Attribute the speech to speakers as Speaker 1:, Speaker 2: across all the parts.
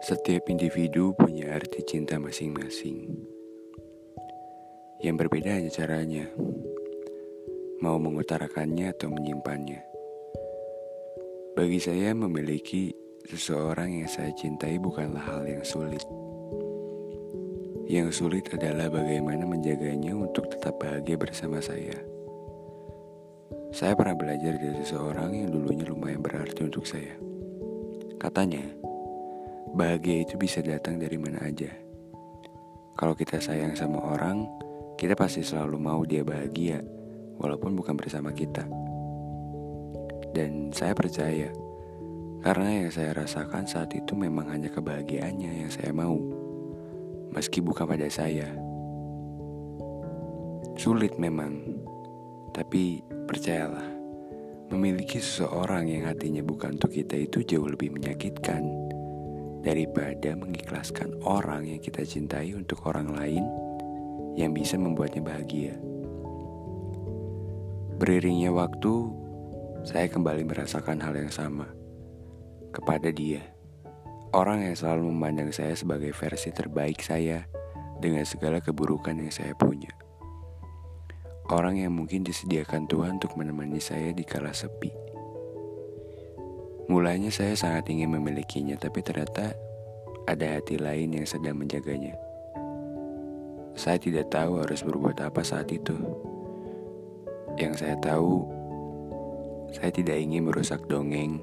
Speaker 1: Setiap individu punya arti cinta masing-masing. Yang berbeda hanya caranya, mau mengutarakannya atau menyimpannya. Bagi saya, memiliki seseorang yang saya cintai bukanlah hal yang sulit. Yang sulit adalah bagaimana menjaganya untuk tetap bahagia bersama saya. Saya pernah belajar dari seseorang yang dulunya lumayan berarti untuk saya. Katanya, Bahagia itu bisa datang dari mana aja. Kalau kita sayang sama orang, kita pasti selalu mau dia bahagia, walaupun bukan bersama kita. Dan saya percaya, karena yang saya rasakan saat itu memang hanya kebahagiaannya yang saya mau, meski bukan pada saya. Sulit memang, tapi percayalah, memiliki seseorang yang hatinya bukan untuk kita itu jauh lebih menyakitkan daripada mengikhlaskan orang yang kita cintai untuk orang lain yang bisa membuatnya bahagia. Beriringnya waktu, saya kembali merasakan hal yang sama kepada dia. Orang yang selalu memandang saya sebagai versi terbaik saya dengan segala keburukan yang saya punya. Orang yang mungkin disediakan Tuhan untuk menemani saya di kala sepi. Mulanya saya sangat ingin memilikinya, tapi ternyata ada hati lain yang sedang menjaganya. Saya tidak tahu harus berbuat apa saat itu. Yang saya tahu, saya tidak ingin merusak dongeng.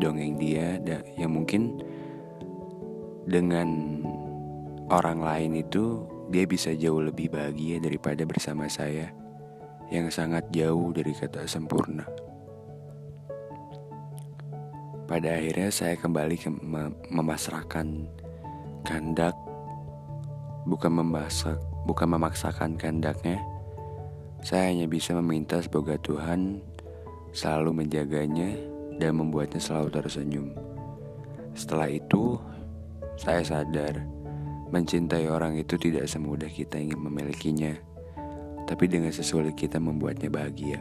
Speaker 1: Dongeng dia yang mungkin dengan orang lain itu dia bisa jauh lebih bahagia daripada bersama saya yang sangat jauh dari kata sempurna. Pada akhirnya saya kembali ke mem memasrahkan kehendak bukan memasak bukan memaksakan kehendaknya. Saya hanya bisa meminta semoga Tuhan selalu menjaganya dan membuatnya selalu tersenyum. Setelah itu, saya sadar mencintai orang itu tidak semudah kita ingin memilikinya, tapi dengan sesulit kita membuatnya bahagia.